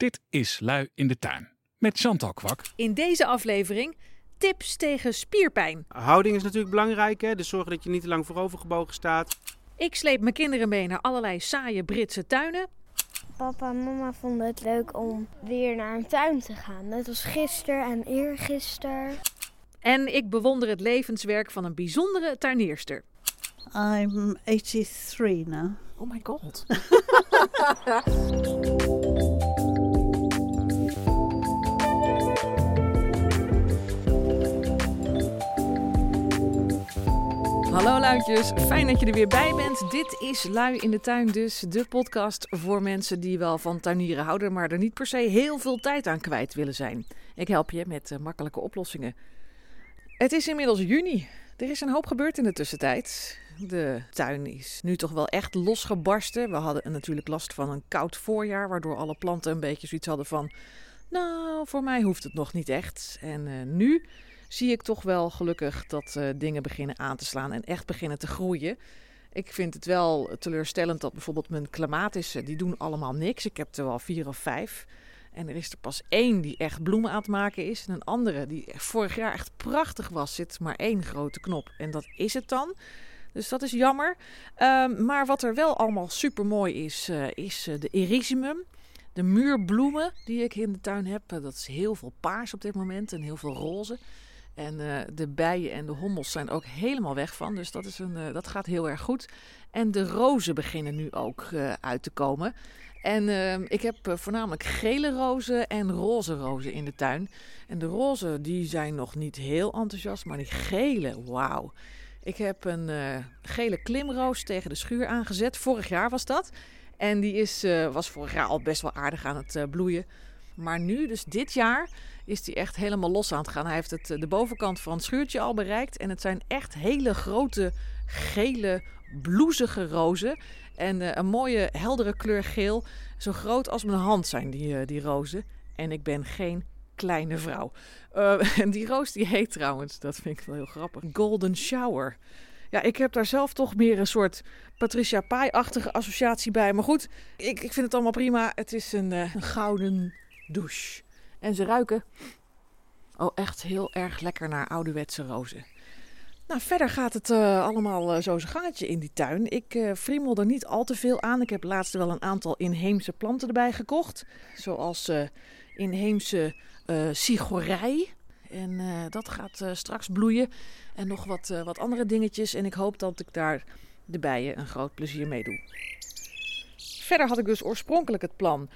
Dit is Lui in de Tuin met Chantal Kwak. In deze aflevering tips tegen spierpijn. Houding is natuurlijk belangrijk, hè? dus zorg dat je niet te lang voorovergebogen staat. Ik sleep mijn kinderen mee naar allerlei saaie Britse tuinen. Papa en mama vonden het leuk om weer naar een tuin te gaan. Net als gisteren en eergisteren. En ik bewonder het levenswerk van een bijzondere tuinierster. I'm 83 now. Oh my god. Hallo luidjes, fijn dat je er weer bij bent. Dit is Lui in de Tuin dus, de podcast voor mensen die wel van tuinieren houden, maar er niet per se heel veel tijd aan kwijt willen zijn. Ik help je met eh, makkelijke oplossingen. Het is inmiddels juni. Er is een hoop gebeurd in de tussentijd. De tuin is nu toch wel echt losgebarsten. We hadden natuurlijk last van een koud voorjaar, waardoor alle planten een beetje zoiets hadden van... Nou, voor mij hoeft het nog niet echt. En eh, nu zie ik toch wel gelukkig dat eh, dingen beginnen aan te slaan en echt beginnen te groeien. Ik vind het wel teleurstellend dat bijvoorbeeld mijn clematissen, die doen allemaal niks. Ik heb er wel vier of vijf. En er is er pas één die echt bloemen aan het maken is. En een andere die vorig jaar echt prachtig was, zit maar één grote knop. En dat is het dan. Dus dat is jammer. Ehm, maar wat er wel allemaal super mooi is, eh, is de erysimum. De muurbloemen die ik in de tuin heb. dat is heel veel paars op dit moment en heel veel roze. En uh, de bijen en de hommels zijn ook helemaal weg van. Dus dat, is een, uh, dat gaat heel erg goed. En de rozen beginnen nu ook uh, uit te komen. En ik heb voornamelijk gele rozen en roze rozen in de tuin. En de roze die zijn nog niet heel enthousiast, maar die gele, wauw. Ik heb een gele klimroos tegen de schuur aangezet. Vorig jaar was dat. En die is, was vorig jaar al best wel aardig aan het bloeien. Maar nu, dus dit jaar, is hij echt helemaal los aan het gaan. Hij heeft het, de bovenkant van het schuurtje al bereikt. En het zijn echt hele grote, gele, bloezige rozen. En uh, een mooie, heldere kleur geel. Zo groot als mijn hand zijn die, uh, die rozen. En ik ben geen kleine vrouw. En die roos die heet trouwens, dat vind ik wel heel grappig, Golden Shower. Ja, ik heb daar zelf toch meer een soort Patricia Pai-achtige associatie bij. Maar goed, ik, ik vind het allemaal prima. Het is een, een gouden douche. En ze ruiken oh, echt heel erg lekker naar ouderwetse rozen. Nou, verder gaat het uh, allemaal uh, zo zijn gangetje in die tuin. Ik uh, friemel er niet al te veel aan. Ik heb laatst wel een aantal inheemse planten erbij gekocht. Zoals inheemse sigorij. En dat gaat straks bloeien. En nog wat, wat andere dingetjes. En ik hoop dat ik daar de bijen een groot plezier mee doe. Verder had ik dus oorspronkelijk het plan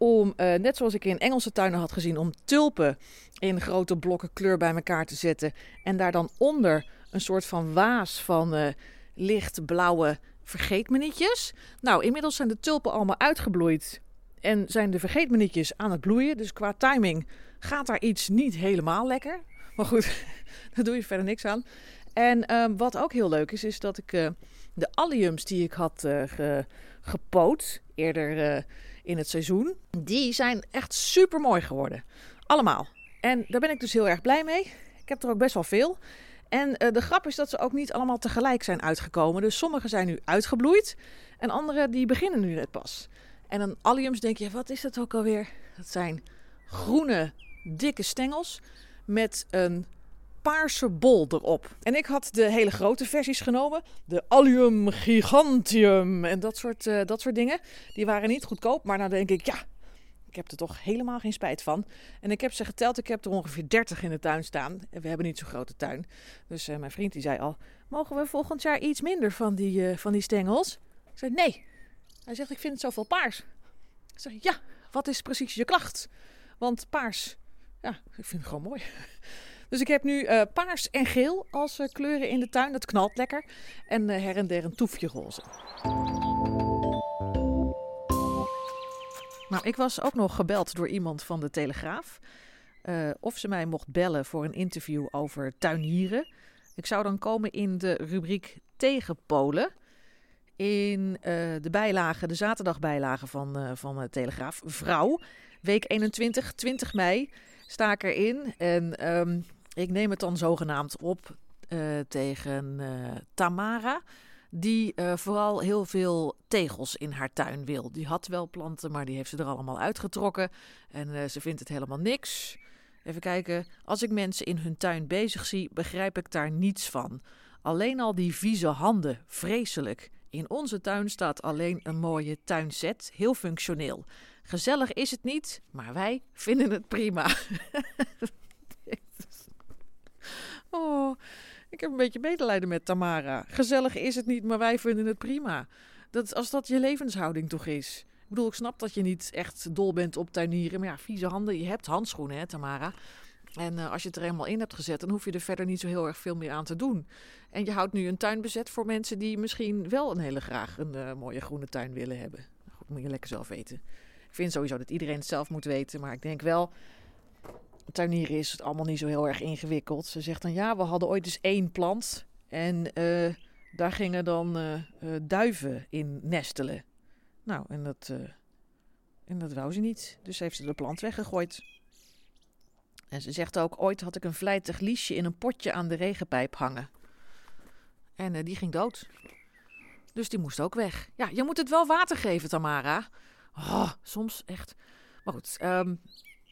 om, uh, net zoals ik in Engelse tuinen had gezien, om tulpen in grote blokken kleur bij elkaar te zetten. En daar dan onder een soort van waas van uh, lichtblauwe vergeetmenietjes. Nou, inmiddels zijn de tulpen allemaal uitgebloeid. En zijn de vergeetmenietjes aan het bloeien. Dus qua timing gaat daar iets niet helemaal lekker. Maar goed, daar doe je verder niks aan. En uh, wat ook heel leuk is, is dat ik de alliums die ik had ge, gepoot eerder in het seizoen. Die zijn echt super mooi geworden. Allemaal. En daar ben ik dus heel erg blij mee. Ik heb er ook best wel veel. En uh, de grap is dat ze ook niet allemaal tegelijk zijn uitgekomen. Dus sommige zijn nu uitgebloeid. En andere die beginnen nu net pas. En dan alliums denk je, wat is dat ook alweer? Dat zijn groene, dikke stengels met een paarse bol erop. En ik had de hele grote versies genomen. De Allium Gigantium en dat soort, uh, dat soort dingen. Die waren niet goedkoop, maar nou denk ik, ja, ik heb er toch helemaal geen spijt van. En ik heb ze geteld, ik heb er ongeveer 30 in de tuin staan. We hebben niet zo'n grote tuin. Dus uh, mijn vriend die zei al, mogen we volgend jaar iets minder van die, uh, van die stengels? Ik zei, nee. Hij zegt, ik vind het zoveel paars. Ik zeg, ja, wat is precies je klacht? Want paars, ja, ik vind het gewoon mooi. Dus ik heb nu uh, paars en geel als uh, kleuren in de tuin. Dat knalt lekker. En uh, her en der een toefje roze. Nou, ik was ook nog gebeld door iemand van de Telegraaf. of ze mij mocht bellen voor een interview over tuinieren. Ik zou dan komen in de rubriek Tegenpolen. In de bijlage, de zaterdagbijlage van, van de Telegraaf. Vrouw, week 21, 20 mei sta ik erin. En um, ik neem het dan zogenaamd op uh, tegen uh, Tamara. die eh, vooral heel veel tegels in haar tuin wil. Die had wel planten, maar die heeft ze er allemaal uitgetrokken. En eh, ze vindt het helemaal niks. Even kijken. Als ik mensen in hun tuin bezig zie, begrijp ik daar niets van. Alleen al die vieze handen, vreselijk. In onze tuin staat alleen een mooie tuinset, heel functioneel. Gezellig is het niet, maar wij vinden het prima. oh, ik heb een beetje medelijden met Tamara. Gezellig is het niet, maar wij vinden het prima. Dat, als dat je levenshouding toch is. Ik bedoel, ik snap dat je niet echt dol bent op tuinieren. Maar ja, vieze handen. Je hebt handschoenen, hè, Tamara. En uh, als je het er helemaal in hebt gezet, dan hoef je er verder niet zo heel erg veel meer aan te doen. En je houdt nu een tuin bezet voor mensen die misschien wel een hele graag een uh, mooie groene tuin willen hebben. Goed, moet je lekker zelf weten. Ik vind sowieso dat iedereen het zelf moet weten. Maar ik denk wel, tuinieren is het allemaal niet zo heel erg ingewikkeld. Ze zegt dan, ja, we hadden ooit eens één plant. En uh, daar gingen dan duiven in nestelen. Nou, en dat, en dat wou ze niet. Dus heeft ze de plant weggegooid. En ze zegt ook, ooit had ik een vlijtig liesje in een potje aan de regenpijp hangen. En die ging dood. Dus die moest ook weg. Ja, je moet het wel water geven, Tamara. Oh, soms echt. Maar goed, um,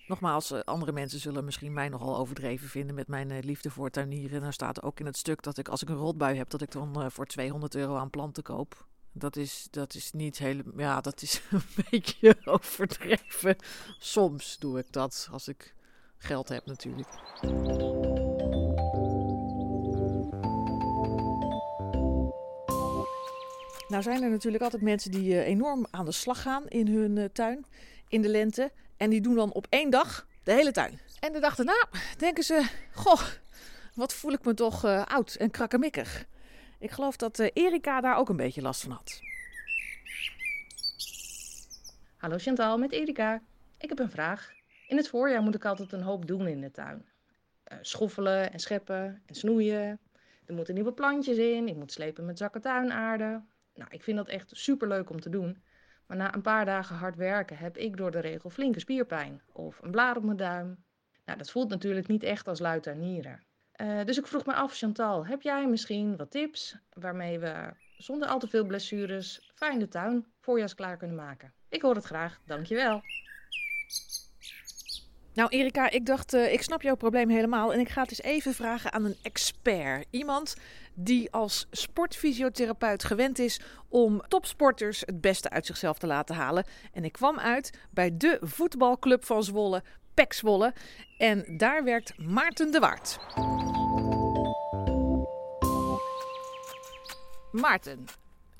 nogmaals, uh, andere mensen zullen misschien mij nogal overdreven vinden met mijn uh, liefde voor tuinieren. Dan staat ook in het stuk dat ik, als ik een rotbui heb, dat ik dan voor 200 euro aan planten koop. Dat is, dat is niet helemaal. Ja, dat is een beetje overdreven. Soms doe ik dat als ik geld heb natuurlijk. Nou zijn er natuurlijk altijd mensen die enorm aan de slag gaan in hun tuin in de lente. En die doen dan op één dag de hele tuin. En de dag daarna denken ze, goh, wat voel ik me toch uh, oud en krakkemikkig. Ik geloof dat Erika daar ook een beetje last van had. Hallo Chantal, met Erika. Ik heb een vraag. In het voorjaar moet ik altijd een hoop doen in de tuin. Uh, schoffelen en scheppen en snoeien. Er moeten nieuwe plantjes in. Ik moet slepen met zakken tuinaarde. Nou, ik vind dat echt super leuk om te doen. Maar na een paar dagen hard werken heb ik door de regel flinke spierpijn. Of een blaar op mijn duim. Nou, dat voelt natuurlijk niet echt als luid tuinieren. Uh, dus ik vroeg me af, Chantal, heb jij misschien wat tips waarmee we zonder al te veel blessures fijn de tuin voorjaarsklaar kunnen maken? Ik hoor het graag, dankjewel. Nou, Erika, ik dacht, uh, ik snap jouw probleem helemaal. En ik ga het eens even vragen aan een expert. Iemand die als sportfysiotherapeut gewend is om topsporters het beste uit zichzelf te laten halen. En ik kwam uit bij de voetbalclub van Zwolle, PEC Zwolle. En daar werkt Maarten de Waard. Maarten,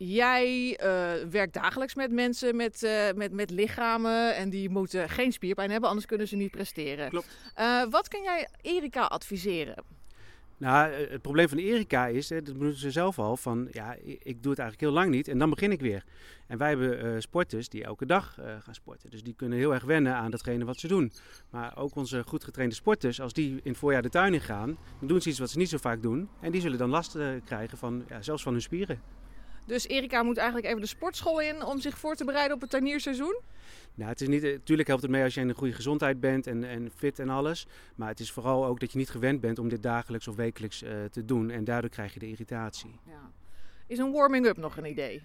Jij uh, werkt dagelijks met mensen met, uh, met, met lichamen en die moeten geen spierpijn hebben, anders kunnen ze niet presteren. Klopt. Uh, wat kan jij Erika adviseren? Nou, het probleem van Erika is, hè, dat bedoelt ze zelf al, van ja, ik doe het eigenlijk heel lang niet en dan begin ik weer. En wij hebben sporters die elke dag gaan sporten. Dus die kunnen heel erg wennen aan datgene wat ze doen. Maar ook onze goed getrainde sporters, als die in het voorjaar de tuin in gaan, dan doen ze iets wat ze niet zo vaak doen. En die zullen dan last krijgen van, ja, zelfs van hun spieren. Dus Erika moet eigenlijk even de sportschool in om zich voor te bereiden op het tuinierseizoen? Nou, het is niet, natuurlijk helpt het mee als je in een goede gezondheid bent en, en fit en alles. Maar het is vooral ook dat je niet gewend bent om dit dagelijks of wekelijks uh, te doen. En daardoor krijg je de irritatie. Ja. Is een warming-up nog een idee?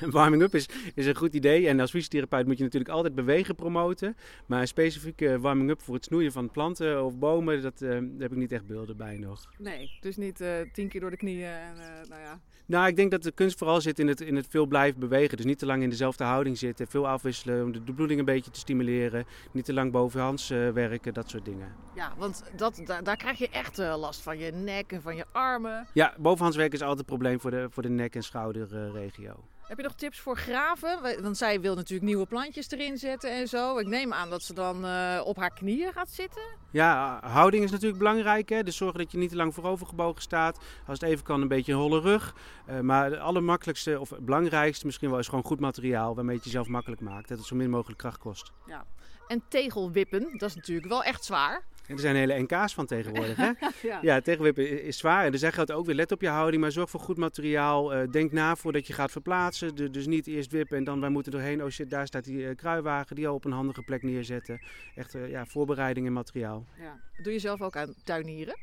warming-up is, is een goed idee. En als fysiotherapeut moet je natuurlijk altijd bewegen promoten. Maar een specifieke warming-up voor het snoeien van planten of bomen, dat, uh, daar heb ik niet echt beelden bij nog. Nee, dus niet uh, tien keer door de knieën en uh, nou ja... Nou, ik denk dat de kunst vooral zit in het, in het veel blijven bewegen. Dus niet te lang in dezelfde houding zitten, veel afwisselen om de, de bloeding een beetje te stimuleren. Niet te lang bovenhands werken, dat soort dingen. Ja, want dat, daar, daar krijg je echt last van je nek en van je armen. Ja, bovenhands werken is altijd een probleem voor de, voor de nek- en schouderregio. Heb je nog tips voor graven? Want zij wil natuurlijk nieuwe plantjes erin zetten en zo. Ik neem aan dat ze dan uh, op haar knieën gaat zitten. Ja, houding is natuurlijk belangrijk. Hè? Dus zorgen dat je niet te lang voorovergebogen staat. Als het even kan, een beetje een holle rug. Uh, maar het allermakkelijkste of het belangrijkste misschien wel is gewoon goed materiaal waarmee je het jezelf makkelijk maakt. Dat het zo min mogelijk kracht kost. Ja. En tegelwippen, dat is natuurlijk wel echt zwaar. Er zijn hele NK's van tegenwoordig. Hè? Ja. Ja, tegenwippen is zwaar. En er zeggen ook weer, let op je houding, maar zorg voor goed materiaal. Eh, denk na voordat je gaat verplaatsen. Du- dus niet eerst wippen en dan wij moeten doorheen. Oh shit, daar staat die eh, kruiwagen, die al op een handige plek neerzetten. Echt eh, ja, voorbereiding en materiaal. Ja. Doe je zelf ook aan tuinieren?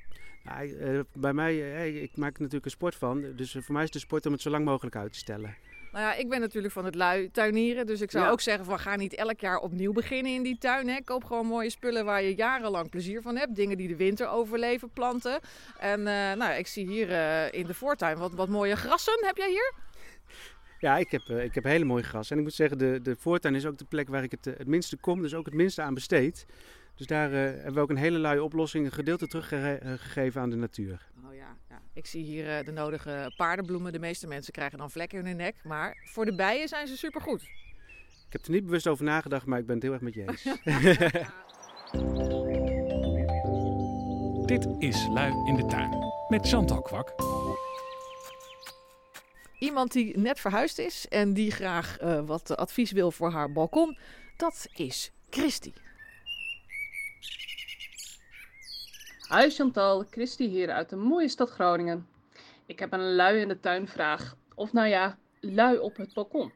Ja, bij mij, ik maak er natuurlijk een sport van. Dus voor mij is de sport om het zo lang mogelijk uit te stellen. Nou ja, ik ben natuurlijk van het lui tuinieren. Dus ik zou Ja. ook zeggen van ga niet elk jaar opnieuw beginnen in die tuin. Hè. Koop gewoon mooie spullen waar je jarenlang plezier van hebt. Dingen die de winter overleven, planten. En eh, nou, ik zie hier eh, in de voortuin wat, wat mooie grassen. Heb jij hier? Ja, ik heb, eh, ik heb hele mooie gras. En ik moet zeggen, de, de voortuin is ook de plek waar ik het, het minste kom. Dus ook het minste aan besteed. Dus daar hebben we ook een hele luie oplossing, een gedeelte teruggegeven aan de natuur. Ja, ja. ik zie hier eh, de nodige paardenbloemen. De meeste mensen krijgen dan vlekken in hun nek. Maar voor de bijen zijn ze supergoed. Ik heb er niet bewust over nagedacht, maar ik ben het heel erg met je eens. Dit is Lui in de Tuin met Chantal Kwak. Iemand die net verhuisd is en die graag eh, wat advies wil voor haar balkon, dat is Christy. Hi Chantal, Christy hier uit de mooie stad Groningen. Ik heb een lui in de tuin vraag. Of nou ja, lui op het balkon.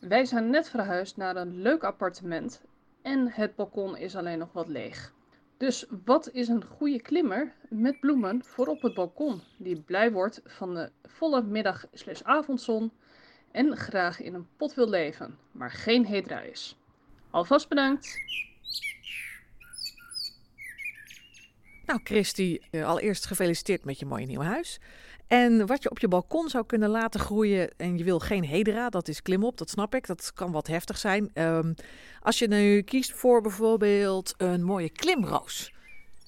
Wij zijn net verhuisd naar een leuk appartement en het balkon is alleen nog wat leeg. Dus wat is een goede klimmer met bloemen voor op het balkon die blij wordt van de volle middag slash avondzon en graag in een pot wil leven, maar geen hedra is? Alvast bedankt! Nou, Christy, eh, allereerst gefeliciteerd met je mooie nieuwe huis. En wat je op je balkon zou kunnen laten groeien, en je wil geen hedera, dat is klimop, dat snap ik, dat kan wat heftig zijn. Ehm, als je nu kiest voor bijvoorbeeld een mooie klimroos.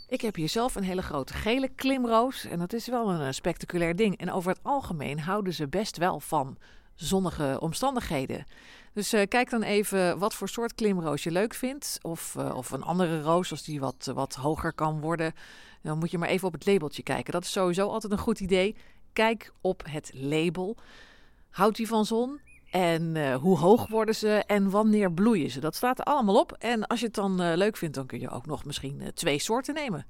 Ik heb hier zelf een hele grote gele klimroos en dat is wel een eh, spectaculair ding. En over het algemeen houden ze best wel van zonnige omstandigheden. Dus eh, kijk dan even wat voor soort klimroos je leuk vindt. Of, eh, of een andere roos als die wat, wat hoger kan worden. Dan moet je maar even op het labeltje kijken. Dat is sowieso altijd een goed idee. Kijk op het label. Houdt die van zon? En eh, hoe hoog worden ze en wanneer bloeien ze? Dat staat er allemaal op. En als je het dan leuk vindt, dan kun je ook nog misschien twee soorten nemen.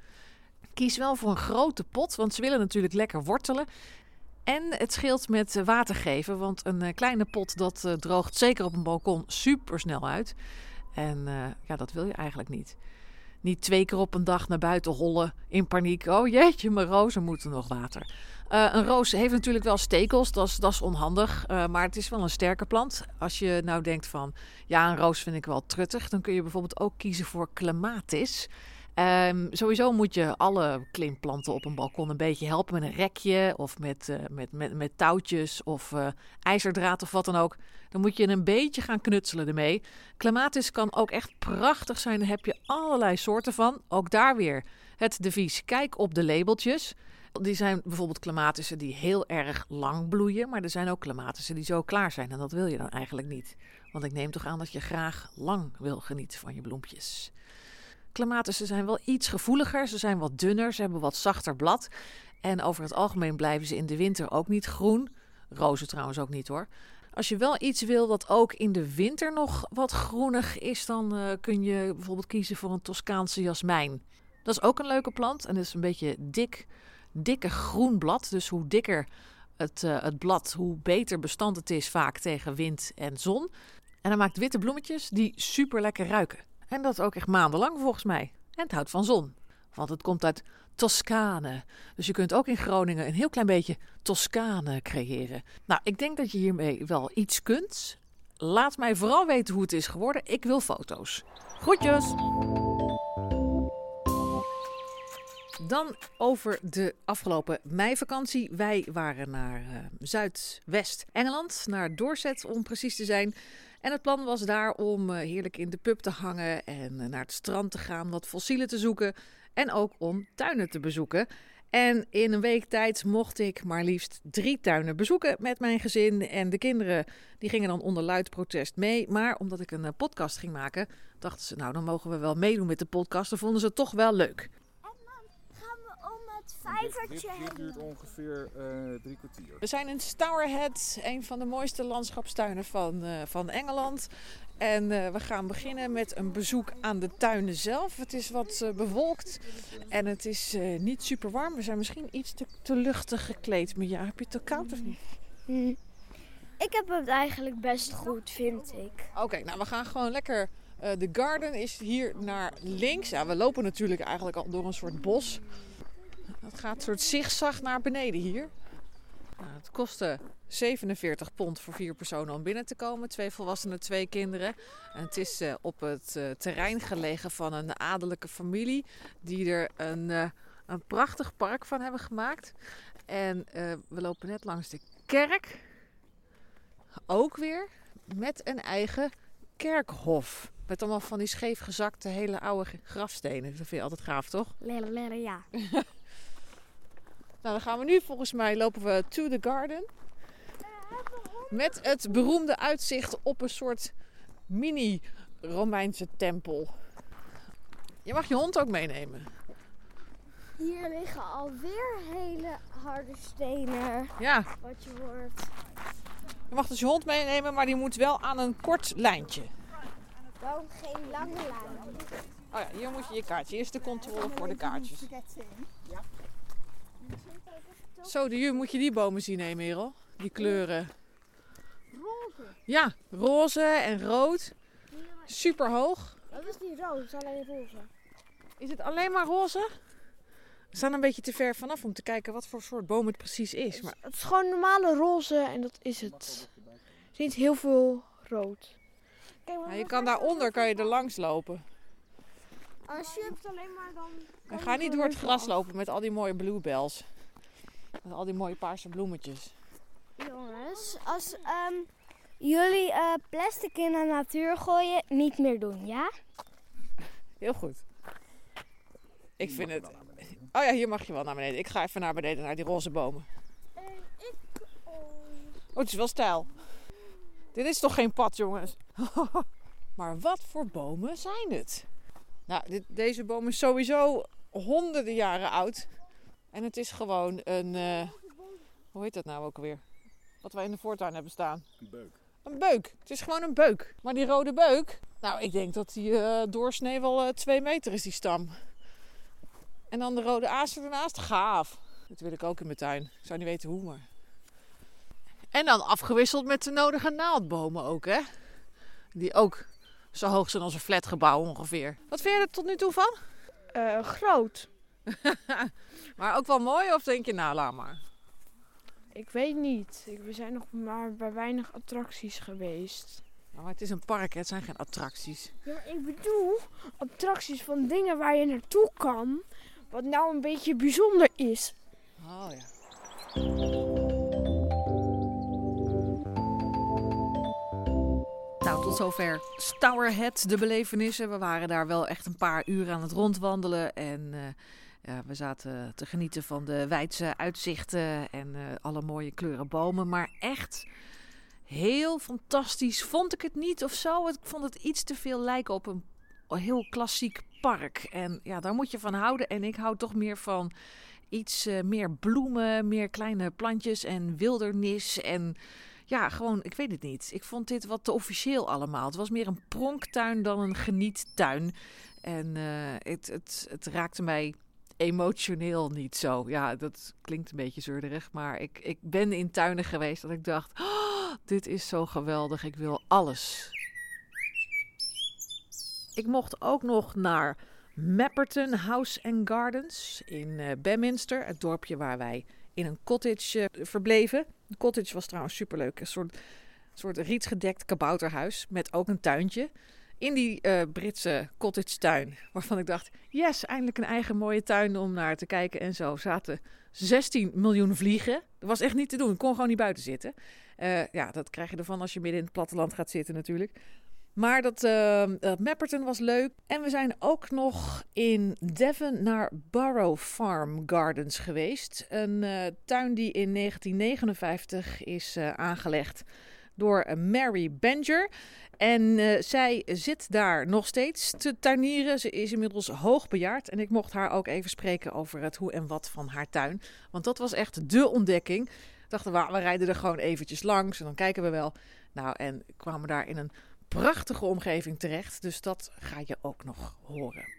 Kies wel voor een grote pot, want ze willen natuurlijk lekker wortelen. En het scheelt met water geven, want een eh, kleine pot dat eh, droogt zeker op een balkon super snel uit. En eh, ja, dat wil je eigenlijk niet. Niet twee keer op een dag naar buiten hollen in paniek. Oh jeetje, mijn rozen moeten nog water. Een roos heeft natuurlijk wel stekels, dat is, dat is onhandig. maar het is wel een sterke plant. Als je nou denkt van, ja, een roos vind ik wel truttig... dan kun je bijvoorbeeld ook kiezen voor clematis. Ehm, sowieso moet je alle klimplanten op een balkon een beetje helpen met een rekje... of met, eh, met, met, met touwtjes of eh, ijzerdraad of wat dan ook. Dan moet je een beetje gaan knutselen ermee. Clematis kan ook echt prachtig zijn. Daar heb je allerlei soorten van. Ook daar weer het devies. Kijk op de labeltjes. Die zijn bijvoorbeeld clematissen die heel erg lang bloeien. Maar er zijn ook clematissen die zo klaar zijn. En dat wil je dan eigenlijk niet. Want ik neem toch aan dat je graag lang wil genieten van je bloempjes. Clematissen zijn wel iets gevoeliger. Ze zijn wat dunner. Ze hebben wat zachter blad. En over het algemeen blijven ze in de winter ook niet groen. Rozen trouwens ook niet hoor. Als je wel iets wil dat ook in de winter nog wat groenig is, dan eh, kun je bijvoorbeeld kiezen voor een Toscaanse jasmijn. Dat is ook een leuke plant en dat is een beetje dik, dikke groen blad. Dus hoe dikker het, eh, het blad, hoe beter bestand het is vaak tegen wind en zon. En hij maakt witte bloemetjes die super lekker ruiken. En dat ook echt maandenlang volgens mij. En het houdt van zon. Want het komt uit Toscane. Dus je kunt ook in Groningen een heel klein beetje Toscane creëren. Nou, ik denk dat je hiermee wel iets kunt. Laat mij vooral weten hoe het is geworden. Ik wil foto's. Groetjes! Dan over de afgelopen meivakantie. Wij waren naar uh, Zuidwest-Engeland, naar Dorset om precies te zijn. En het plan was daar om uh, heerlijk in de pub te hangen en uh, naar het strand te gaan, wat fossielen te zoeken. En ook om tuinen te bezoeken. En in een week tijd mocht ik maar liefst drie tuinen bezoeken met mijn gezin. En de kinderen die gingen dan onder luid protest mee. Maar omdat ik een podcast ging maken, dachten ze, nou dan mogen we wel meedoen met de podcast. Dan vonden ze toch wel leuk. Vijvertje Dit duurt ongeveer uh, drie kwartier. We zijn in Stourhead, een van de mooiste landschapstuinen van, uh, van Engeland. En eh, we gaan beginnen met een bezoek aan de tuinen zelf. Het is wat eh, bewolkt en het is eh, niet super warm. We zijn misschien iets te, te luchtig gekleed. Maar ja, heb je het te koud of niet? Ik heb het eigenlijk best goed, vind ik. Oké, nou we gaan gewoon lekker. eh, De garden is hier naar links. Ja, we lopen natuurlijk eigenlijk al door een soort bos. Het gaat een soort zigzag naar beneden hier. Nou, het kostte 47 pond voor vier personen om binnen te komen. Twee volwassenen, twee kinderen. En het is eh, op het eh, terrein gelegen van een adellijke familie. Die er een, eh, een prachtig park van hebben gemaakt. En we lopen net langs de kerk. Ook weer met een eigen kerkhof. Met allemaal van die scheef gezakte hele oude grafstenen. Dat vind je altijd gaaf, toch? Ja. Nou, dan gaan we nu volgens mij lopen we to the garden. Met het beroemde uitzicht op een soort mini Romeinse tempel. Je mag je hond ook meenemen. Hier liggen alweer hele harde stenen. Ja, Wat je hoort. je mag dus je hond meenemen, maar die moet wel aan een kort lijntje. Dan geen lange lijn. Oh ja, hier moet je je kaartje. Eerst de controle voor de kaartjes. Zo, de juf, moet je die bomen zien, hè, Merel? Die kleuren. Roze. Ja, roze en rood. Super hoog. Dat is niet roze, het is alleen roze. Is het alleen maar roze? We staan een beetje te ver vanaf om te kijken wat voor soort boom het precies is. Maar Het is gewoon normale roze en dat is het. Het is niet heel veel rood. Kijk, maar je kan daaronder kan je er langs lopen. Als je het alleen maar dan... En ga niet door het gras lopen met al die mooie bluebells. Met al die mooie paarse bloemetjes. Jongens, als ehm, jullie eh, plastic in de natuur gooien, niet meer doen, ja? Heel goed. Ik vind het... Oh ja, hier mag je wel naar beneden. Ik ga even naar beneden, naar die roze bomen. Oh, het is wel stijl. Dit is toch geen pad, jongens? maar wat voor bomen zijn het? Nou, dit, deze boom is sowieso honderden jaren oud. En het is gewoon een... eh, hoe heet dat nou ook alweer? Wat wij in de voortuin hebben staan. Een beuk. Een beuk. Het is gewoon een beuk. Maar die rode beuk, nou, ik denk dat die eh, doorsnee wel eh, twee meter is, die stam. En dan de rode aas ernaast. Gaaf. Dat wil ik ook in mijn tuin. Ik zou niet weten hoe, maar... En dan afgewisseld met de nodige naaldbomen ook, hè? Die ook zo hoog zijn een flatgebouw ongeveer. Wat vind je er tot nu toe van? Eh, groot. Maar ook wel mooi, of denk je, nou, laat maar. Ik weet niet. We zijn nog maar bij weinig attracties geweest. Maar het is een park, hè? het zijn geen attracties. Ja, maar ik bedoel attracties van dingen waar je naartoe kan. Wat nou een beetje bijzonder is. Oh ja. Nou, tot zover Stourhead, de belevenissen. We waren daar wel echt een paar uur aan het rondwandelen. En eh, ja, we zaten te genieten van de wijdse uitzichten en eh, alle mooie kleuren bomen. Maar echt heel fantastisch vond ik het niet of zo. Ik vond het iets te veel lijken op een heel klassiek park. En ja, daar moet je van houden. En ik hou toch meer van iets eh, meer bloemen, meer kleine plantjes en wildernis. En ja, gewoon, ik weet het niet. Ik vond dit wat te officieel allemaal. Het was meer een pronktuin dan een geniettuin. En eh, het, het, het raakte mij emotioneel niet zo. Ja, dat klinkt een beetje zeurderig. Maar ik, ik ben in tuinen geweest dat ik dacht... "Oh, dit is zo geweldig, ik wil alles. Ik mocht ook nog naar Mapperton House and Gardens in eh Bedminster. Het dorpje waar wij in een cottage eh, verbleven. De cottage was trouwens superleuk. Een soort, soort rietgedekt kabouterhuis met ook een tuintje. In die eh, Britse cottage tuin. Waarvan ik dacht, yes, eindelijk een eigen mooie tuin om naar te kijken. En zo zaten 16 miljoen vliegen. Dat was echt niet te doen. Ik kon gewoon niet buiten zitten. Eh, ja, dat krijg je ervan als je midden in het platteland gaat zitten natuurlijk. Maar dat, dat Mapperton was leuk. En we zijn ook nog in Devon naar Barrow Farm Gardens geweest. Een eh, tuin die in 1959 is eh, aangelegd door eh, Mary Benger. En zij zit daar nog steeds te tuinieren. Ze is inmiddels hoogbejaard. En ik mocht haar ook even spreken over het hoe en wat van haar tuin. Want dat was echt dé ontdekking. Dachten, we, we rijden er gewoon eventjes langs en dan kijken we wel. Nou, en kwamen daar in een prachtige omgeving terecht. Dus dat ga je ook nog horen.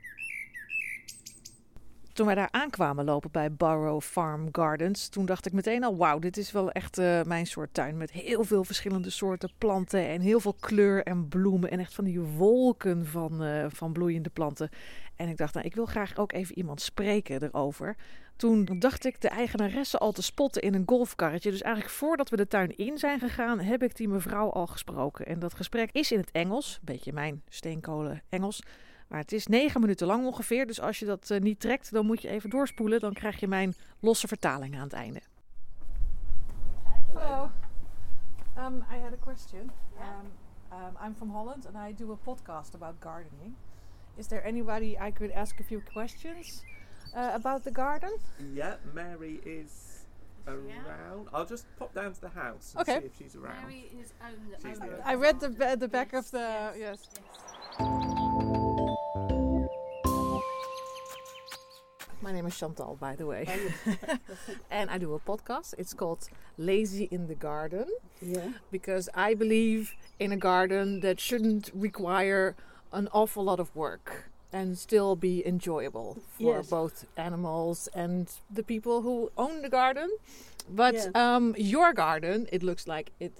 Toen wij daar aankwamen lopen bij Barrow Farm Gardens, toen dacht ik meteen al: wauw, dit is wel echt uh, mijn soort tuin. Met heel veel verschillende soorten planten en heel veel kleur en bloemen. En echt van die wolken van, uh, van bloeiende planten. En ik dacht, nou, ik wil graag ook even iemand spreken erover. Toen dacht ik de eigenaresse al te spotten in een golfkarretje. Dus eigenlijk voordat we de tuin in zijn gegaan, heb ik die mevrouw al gesproken. En dat gesprek is in het Engels, een beetje mijn steenkolen Engels. Maar het is negen minuten lang ongeveer. Dus als je dat uh, niet trekt, dan moet je even doorspoelen. Dan krijg je mijn losse vertaling aan het einde. Hello. Um, I had a question. Um, um, I'm from Holland and I do a podcast about gardening. Is there anybody I could ask a few questions uh, about the garden? Yeah, Mary is around. I'll just pop down to the house and Okay. see if she's around. Mary is own the She's owner. the I read the, garden. ba- the back of the. Yes, Yes. My name is Chantal, by the way. and I do a podcast. It's called Lazy in the Garden Yeah. because I believe in a garden that shouldn't require an awful lot of work and still be enjoyable for Yes. both animals and the people who own the garden. But Yeah. um, your garden, it looks like it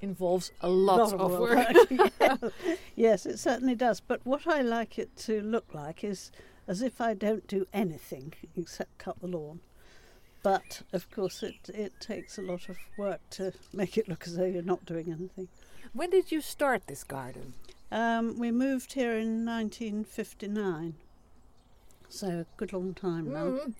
involves a lot, Lot of, of work. work, yeah. yes, it certainly does. But what I like it to look like is as if I don't do anything except cut the lawn. But of course, it, it takes a lot of work to make it look as though you're not doing anything. when did you start this garden? Um, we moved here in 1959, so a good long time now. Mm.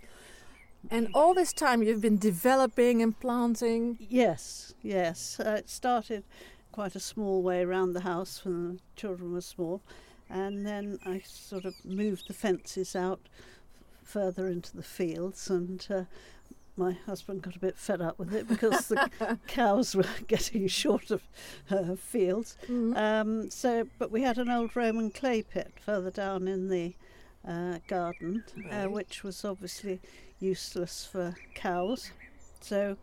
And all this time you've been developing and planting. Yes, yes. Uh, it started quite a small way around the house when the children were small, and then I sort of moved the fences out f- further into the fields, and uh, my husband got a bit fed up with it because the cows were getting short of uh, fields. Mm. Um, so, but we had an old Roman clay pit further down in the uh, garden, uh, which was obviously useless for cows. So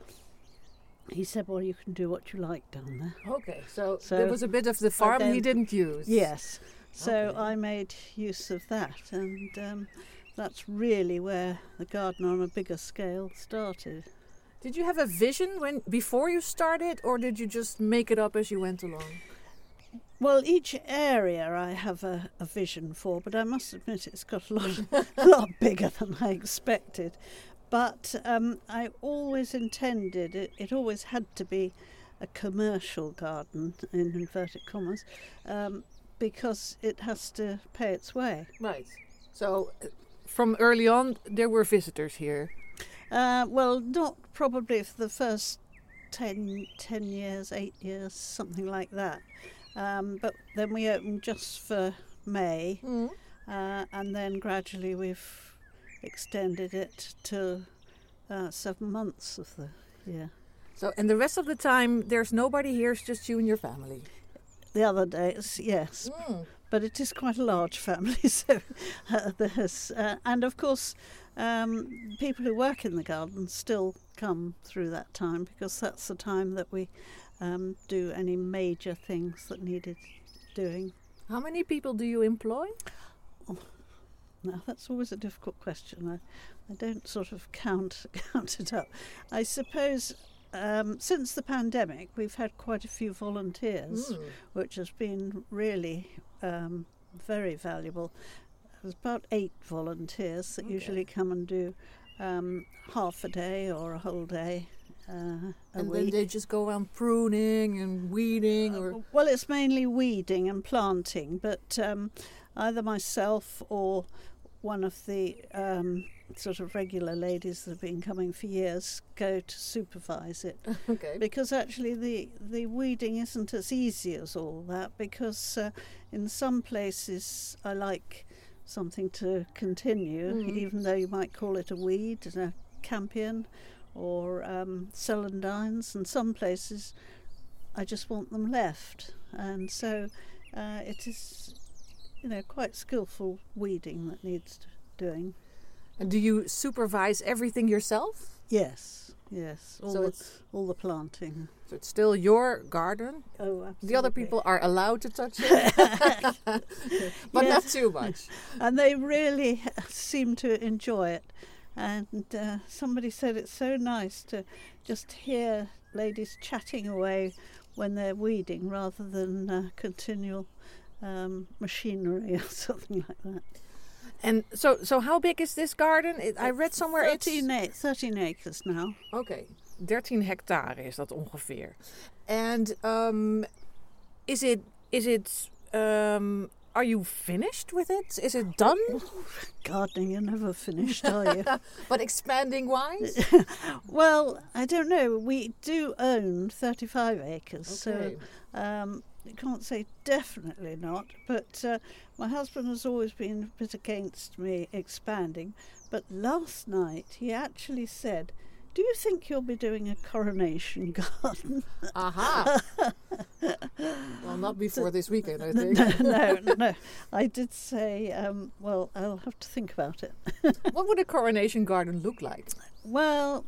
he said, "Well, you can do what you like down there." Okay, so, So there was a bit of the farm he didn't use. Yes. So Okay. I made use of that, and um, that's really where the garden on a bigger scale started. Did you have a vision when before you started, or did you just make it up as you went along? Well, each area I have a, a vision for, but I must admit it's got a lot, a lot bigger than I expected. But um, I always intended it, it always had to be a commercial garden, in inverted commas, um, because it has to pay its way. Right. So, uh, from early on, there were visitors here. Uh, well, not probably for the first 10, 10 years, 8 years, something like that. Um, but then we opened just for May, Mm. uh, and then gradually we've extended it to uh, seven months of the year. So, and the rest of the time, there's nobody here. It's just you and your family. The other days, yes, Mm. But it is quite a large family, so uh, there's, uh, and of course, um, people who work in the garden still come through that time because that's the time that we um, do any major things that needed doing. How many people do you employ? Now that's always a difficult question. I, I don't sort of count count it up. I suppose um, since the pandemic, we've had quite a few volunteers, Mm. which has been really um, very valuable. There's about eight volunteers that Okay. usually come and do um, half a day or a whole day. Uh, And then they just go around pruning and weeding, or Well, it's mainly weeding and planting, but um, either myself or one of the um, sort of regular ladies that have been coming for years go to supervise it. okay. Because actually, the, the weeding isn't as easy as all that, because uh, in some places I like something to continue, Mm. even though you might call it a weed, a campion or um, celandines, and some places I just want them left. And so uh, it is, you know, quite skillful weeding that needs doing. And do you supervise everything yourself? Yes, yes. All, So the, it's- all the planting. So it's still your garden. Oh, absolutely. The other people are allowed to touch it, but not too much. and they really seem to enjoy it. And uh, somebody said it's so nice to just hear ladies chatting away when they're weeding rather than uh, continual um, machinery or something like that. And so, so how big is this garden? It, I read somewhere 13, a- 13 acres now. Okay, 13 hectare is dat ongeveer. And um, is it is it um, are you finished with it? Is it done? Gardening, you're never finished, are you? but expanding wise? well, I don't know. We do own 35 acres, Okay. so um, you can't say definitely not. But uh, my husband has always been a bit against me expanding. But last night he actually said, Do you think you'll be doing a coronation garden? Aha. well, not before this weekend, I think. no, no. I did say, um, Well, I'll have to think about it. what would a coronation garden look like? Well,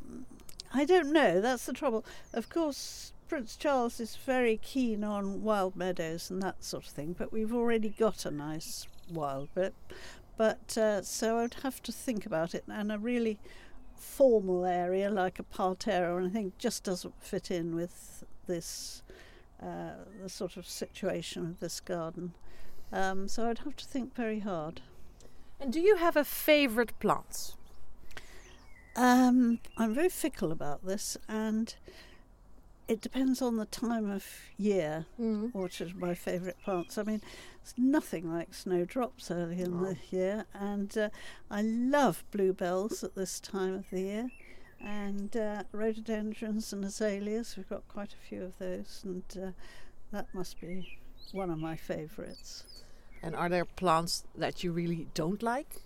I don't know. That's the trouble. Of course, Prince Charles is very keen on wild meadows and that sort of thing, but we've already got a nice wild bit. But uh, so I'd have to think about it, and a really formal area like a parterre or anything just doesn't fit in with this uh, the sort of situation of this garden. Um, so I'd have to think very hard. And do you have a favorite plant? Um, I'm very fickle about this, and it depends on the time of year, which is my favourite plants. I mean, it's nothing like snowdrops early in the year, and uh, I love bluebells at this time of the year, and uh, rhododendrons and azaleas. We've got quite a few of those, and uh, that must be one of my favourites. And are there plants that you really don't like?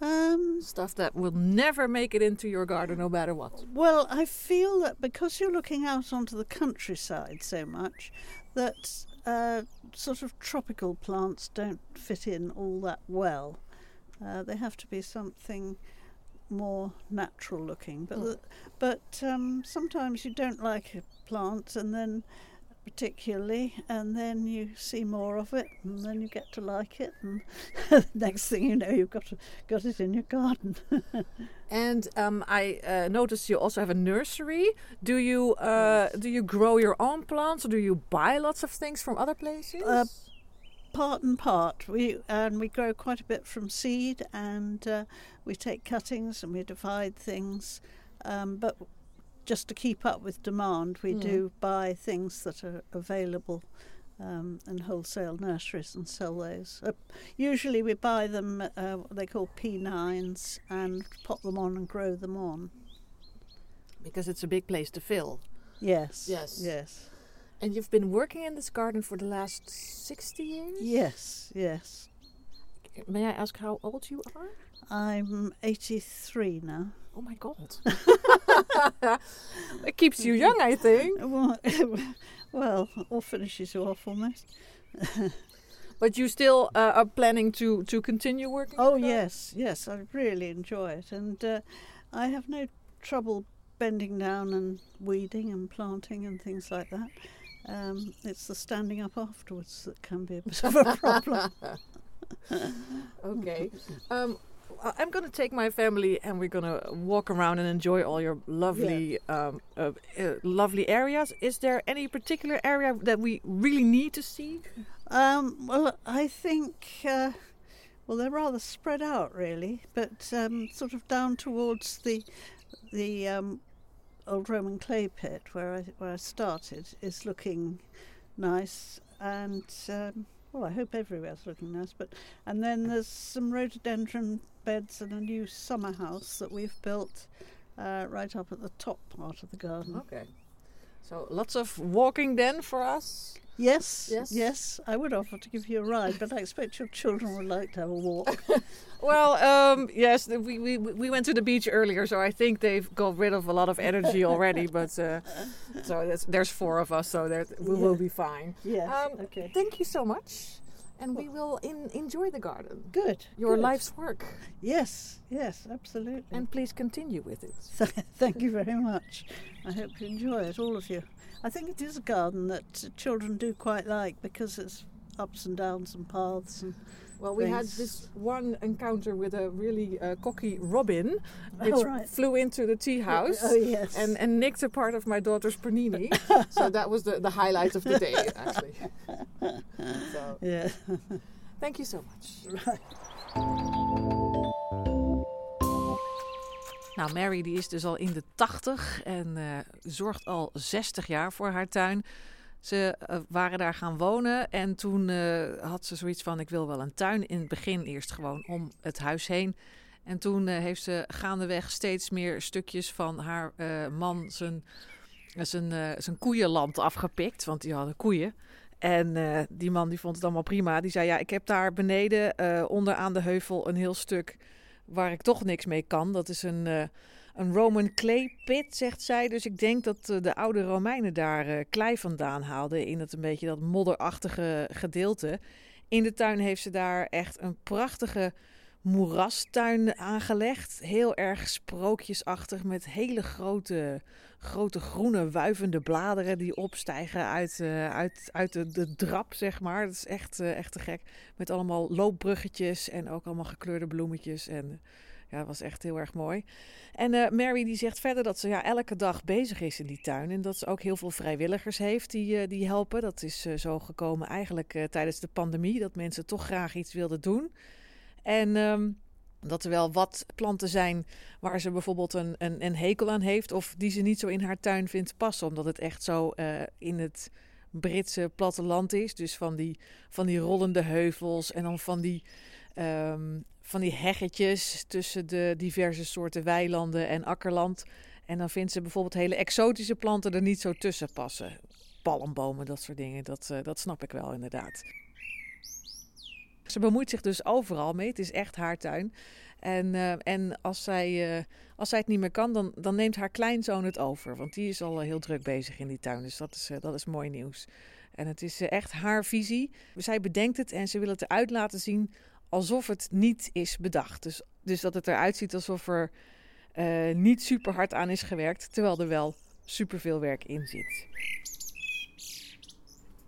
Um, Stuff that will never make it into your garden no matter what. Well, I feel that because you're looking out onto the countryside so much, that uh, sort of tropical plants don't fit in all that well. Uh, they have to be something more natural looking. But the, but um, sometimes you don't like a plant, and then particularly, and then you see more of it, and then you get to like it, and next thing you know, you've got got it in your garden. And um, I uh, noticed you also have a nursery. Do you uh, do you grow your own plants, or do you buy lots of things from other places? Uh, part and part. We and we grow quite a bit from seed, and uh, we take cuttings and we divide things. Um, but just to keep up with demand, we Mm. do buy things that are available um, in wholesale nurseries and sell those. Uh, usually, we buy them. Uh, what they call P9s and pop them on and grow them on. because it's a big place to fill. Yes. Yes. Yes. And you've been working in this garden for the last 60 years? Yes. Yes. May I ask how old you are? I'm 83 now. Oh my god. it keeps you young, I think. Well, well, or finishes you off almost. But you still uh, are planning to, to continue working? Oh yes, yes, I really enjoy it, and uh, I have no trouble bending down and weeding and planting and things like that. Um, it's the standing up afterwards that can be a bit of a problem. okay. Um, I'm going to take my family and we're going to walk around and enjoy all your lovely, um, uh, uh, lovely areas. Is there any particular area that we really need to see? Um, well, I think, uh, well, they're rather spread out really, but um, sort of down towards the the um, old Roman clay pit where I where I started is looking nice, and um, well, I hope everywhere's looking nice. But and then there's some rhododendron beds and a new summer house that we've built uh, right up at the top part of the garden. Okay. So lots of walking then for us. Yes, Yes? yes, I would offer to give you a ride, but I expect your children would like to have a walk. Well, um, yes, we, we we went to the beach earlier, so I think they've got rid of a lot of energy already. but uh, so that's, there's four of us, so we will be fine. Yes, Um, okay. Thank you so much. and we will in, enjoy the garden. Good. Your good. life's work. Yes, yes, absolutely. And please continue with it. Thank you very much. I hope you enjoy it, all of you. I think it is a garden that children do quite like because it's ups and downs and paths and Well, we had this one encounter with a really uh, cocky robin, which Oh, right. flew into the tea house Oh, yes. and, and nicked a part of my daughter's panini. so that was the, the highlight of the day, actually. So, Yeah. thank you so much. Nou, Mary die is dus al in de 80 en eh, zorgt al 60 jaar voor haar tuin. Ze eh, waren daar gaan wonen en toen eh, had ze zoiets van: ik wil wel een tuin. In het begin eerst gewoon om het huis heen. En toen heeft ze gaandeweg steeds meer stukjes van haar man zijn, zijn, zijn koeienland afgepikt, want die hadden koeien. En die man die vond het allemaal prima. Die zei: Ja, ik heb daar beneden eh onderaan de heuvel een heel stuk waar ik toch niks mee kan. Dat is een, eh, een Roman clay pit, zegt zij. Dus ik denk dat eh, de oude Romeinen daar eh, klei vandaan haalden in het een beetje dat modderachtige gedeelte. In de tuin heeft ze daar echt een prachtige moerastuin aangelegd. Heel erg sprookjesachtig met hele grote, grote groene wuivende bladeren die opstijgen uit, eh, uit, uit de, de drap, zeg maar. Dat is echt, eh, echt te gek. Met allemaal loopbruggetjes en ook allemaal gekleurde bloemetjes. En ja, dat was echt heel erg mooi. En eh, Mary die zegt verder dat ze ja, elke dag bezig is in die tuin. En dat ze ook heel veel vrijwilligers heeft die, die helpen. Dat is zo gekomen eigenlijk tijdens de pandemie. Dat mensen toch graag iets wilden doen. En ehm, dat er wel wat planten zijn waar ze bijvoorbeeld een, een, een hekel aan heeft. Of die ze niet zo in haar tuin vindt passen. Omdat het echt zo eh, in het Britse platteland is. Dus van die, van die rollende heuvels en dan van die, ehm, van die heggetjes tussen de diverse soorten weilanden en akkerland. En dan vindt ze bijvoorbeeld hele exotische planten er niet zo tussen passen. Palmbomen, dat soort dingen. Dat, eh, dat snap ik wel inderdaad. Ze bemoeit zich dus overal mee. Het is echt haar tuin. En, eh, en als, zij, eh, als zij het niet meer kan, dan, dan neemt haar kleinzoon het over. Want die is al eh, heel druk bezig in die tuin. Dus dat is, dat is mooi nieuws. En het is echt haar visie. Zij bedenkt het en ze wil het eruit laten zien alsof het niet is bedacht. Dus, dus dat het eruit ziet alsof er niet super hard aan is gewerkt. Terwijl er wel super veel werk in zit.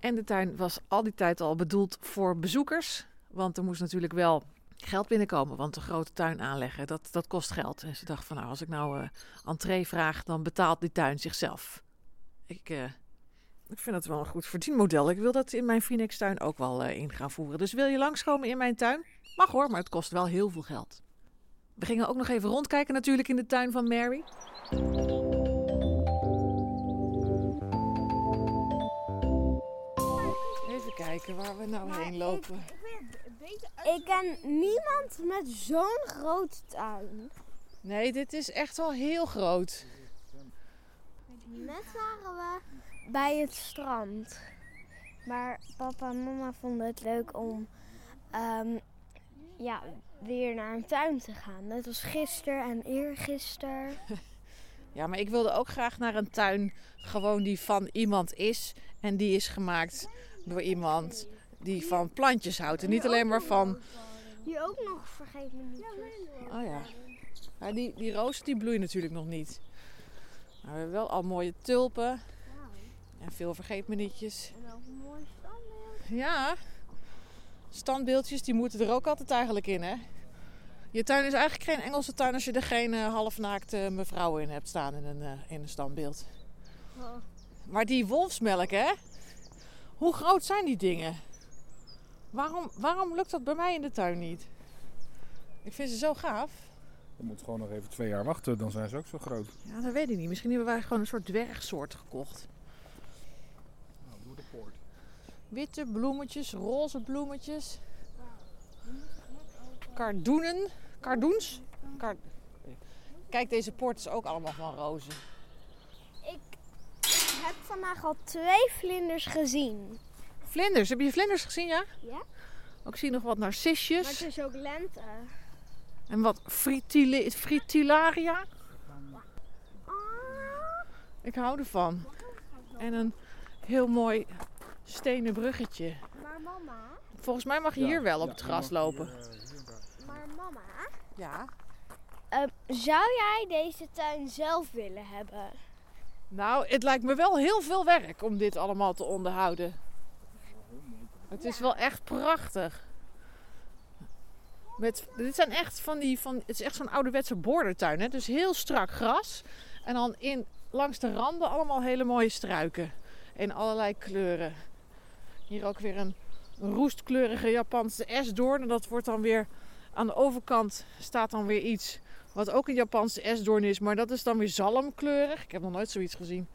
En de tuin was al die tijd al bedoeld voor bezoekers. Want er moest natuurlijk wel geld binnenkomen. Want een grote tuin aanleggen, dat, dat kost geld. En ze dacht van nou, als ik nou eh entree vraag, dan betaalt die tuin zichzelf. Ik, eh, ik vind dat wel een goed verdienmodel. Ik wil dat in mijn Phoenix tuin ook wel eh, in gaan voeren. Dus wil je langskomen in mijn tuin? Mag hoor, maar het kost wel heel veel geld. We gingen ook nog even rondkijken natuurlijk in de tuin van Mary. Even kijken waar we nou heen lopen. Ik ken niemand met zo'n grote tuin. Nee, dit is echt wel heel groot. Net waren we bij het strand. Maar papa en mama vonden het leuk om ehm, ja, weer naar een tuin te gaan. Net als gisteren en eergisteren. Ja, maar ik wilde ook graag naar een tuin gewoon die van iemand is. En die is gemaakt door iemand die van plantjes houdt. En niet alleen maar van... Hier ook nog, vergeet me niet. Oh ja. Maar die, die rozen die bloeien natuurlijk nog niet. Maar we hebben wel al mooie tulpen. En veel vergeetmenietjes. En ook een mooi standbeeld. Ja. Standbeeldjes, die moeten er ook altijd eigenlijk in, hè? Je tuin is eigenlijk geen Engelse tuin als je er geen eh, halfnaakte mevrouw in hebt staan in een, eh, in een standbeeld. Oh. Maar die wolfsmelk, hè? Hoe groot zijn die dingen? Waarom, waarom lukt dat bij mij in de tuin niet? Ik vind ze zo gaaf. Je moet gewoon nog even twee jaar wachten, dan zijn ze ook zo groot. Ja, dat weet ik niet. Misschien hebben wij gewoon een soort dwergsoort gekocht. Nou, door de poort. Witte bloemetjes, roze bloemetjes. Kardoenen. Kardoens? Kar... Kijk, deze poort is ook allemaal van rozen. Ik, ik heb vandaag al twee vlinders gezien. Vlinders. Heb je vlinders gezien, ja? Ja? Ook zie je nog wat Maar het narcisjes. is ook lente. En wat fritile, fritillaria. Ik hou ervan. En een heel mooi stenen bruggetje. Maar mama, volgens mij mag je Ja, hier wel op ja, het gras lopen. hier, eh. Maar mama, Ja. ehm, zou jij deze tuin zelf willen hebben? Nou, het lijkt me wel heel veel werk om dit allemaal te onderhouden. Het is wel echt prachtig. Met, dit zijn echt van die, van, het is echt zo'n ouderwetse bordertuin. Hè? Dus heel strak gras. En dan in, langs de randen allemaal hele mooie struiken. In allerlei kleuren. Hier ook weer een roestkleurige Japanse esdoorn. En dat wordt dan weer aan de overkant staat dan weer iets wat ook een Japanse esdoorn is. Maar dat is dan weer zalmkleurig. Ik heb nog nooit zoiets gezien.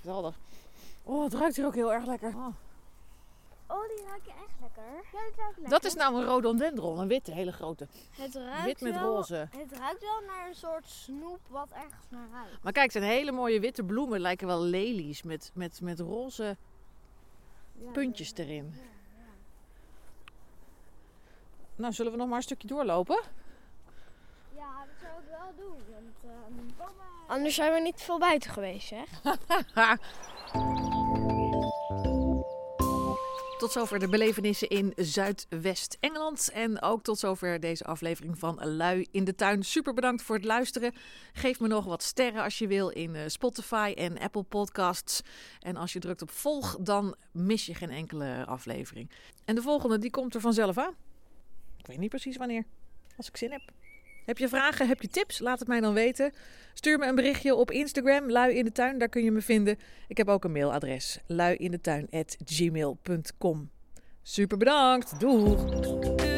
Geweldig. Oh, het ruikt hier ook heel erg lekker. Oh. Oh, die ruiken echt lekker. Ja, die ruiken lekker. Dat is nou een rhododendron, een witte, hele grote. Het ruikt Wit met wel, roze. Het ruikt wel naar een soort snoep wat ergens naar ruikt. Maar kijk, het zijn hele mooie witte bloemen. Lijken wel lelies met, met, met roze puntjes erin. Nou, zullen we nog maar een stukje doorlopen? Ja, dat zou ik wel doen. Want, ehm, Anders zijn we niet veel buiten geweest, hè? Tot zover de belevenissen in Zuidwest-Engeland. En ook tot zover deze aflevering van Lui in de Tuin. Super bedankt voor het luisteren. Geef me nog wat sterren als je wil in eh, Spotify en Apple Podcasts. En als je drukt op volg, dan mis je geen enkele aflevering. En de volgende, die komt er vanzelf aan. Ik weet niet precies wanneer. Als ik zin heb. Heb je vragen, heb je tips? Laat het mij dan weten. Stuur me een berichtje op Instagram, lui in de tuin, daar kun je me vinden. Ik heb ook een mailadres, luiindetuin.gmail.com. Super bedankt, doeg!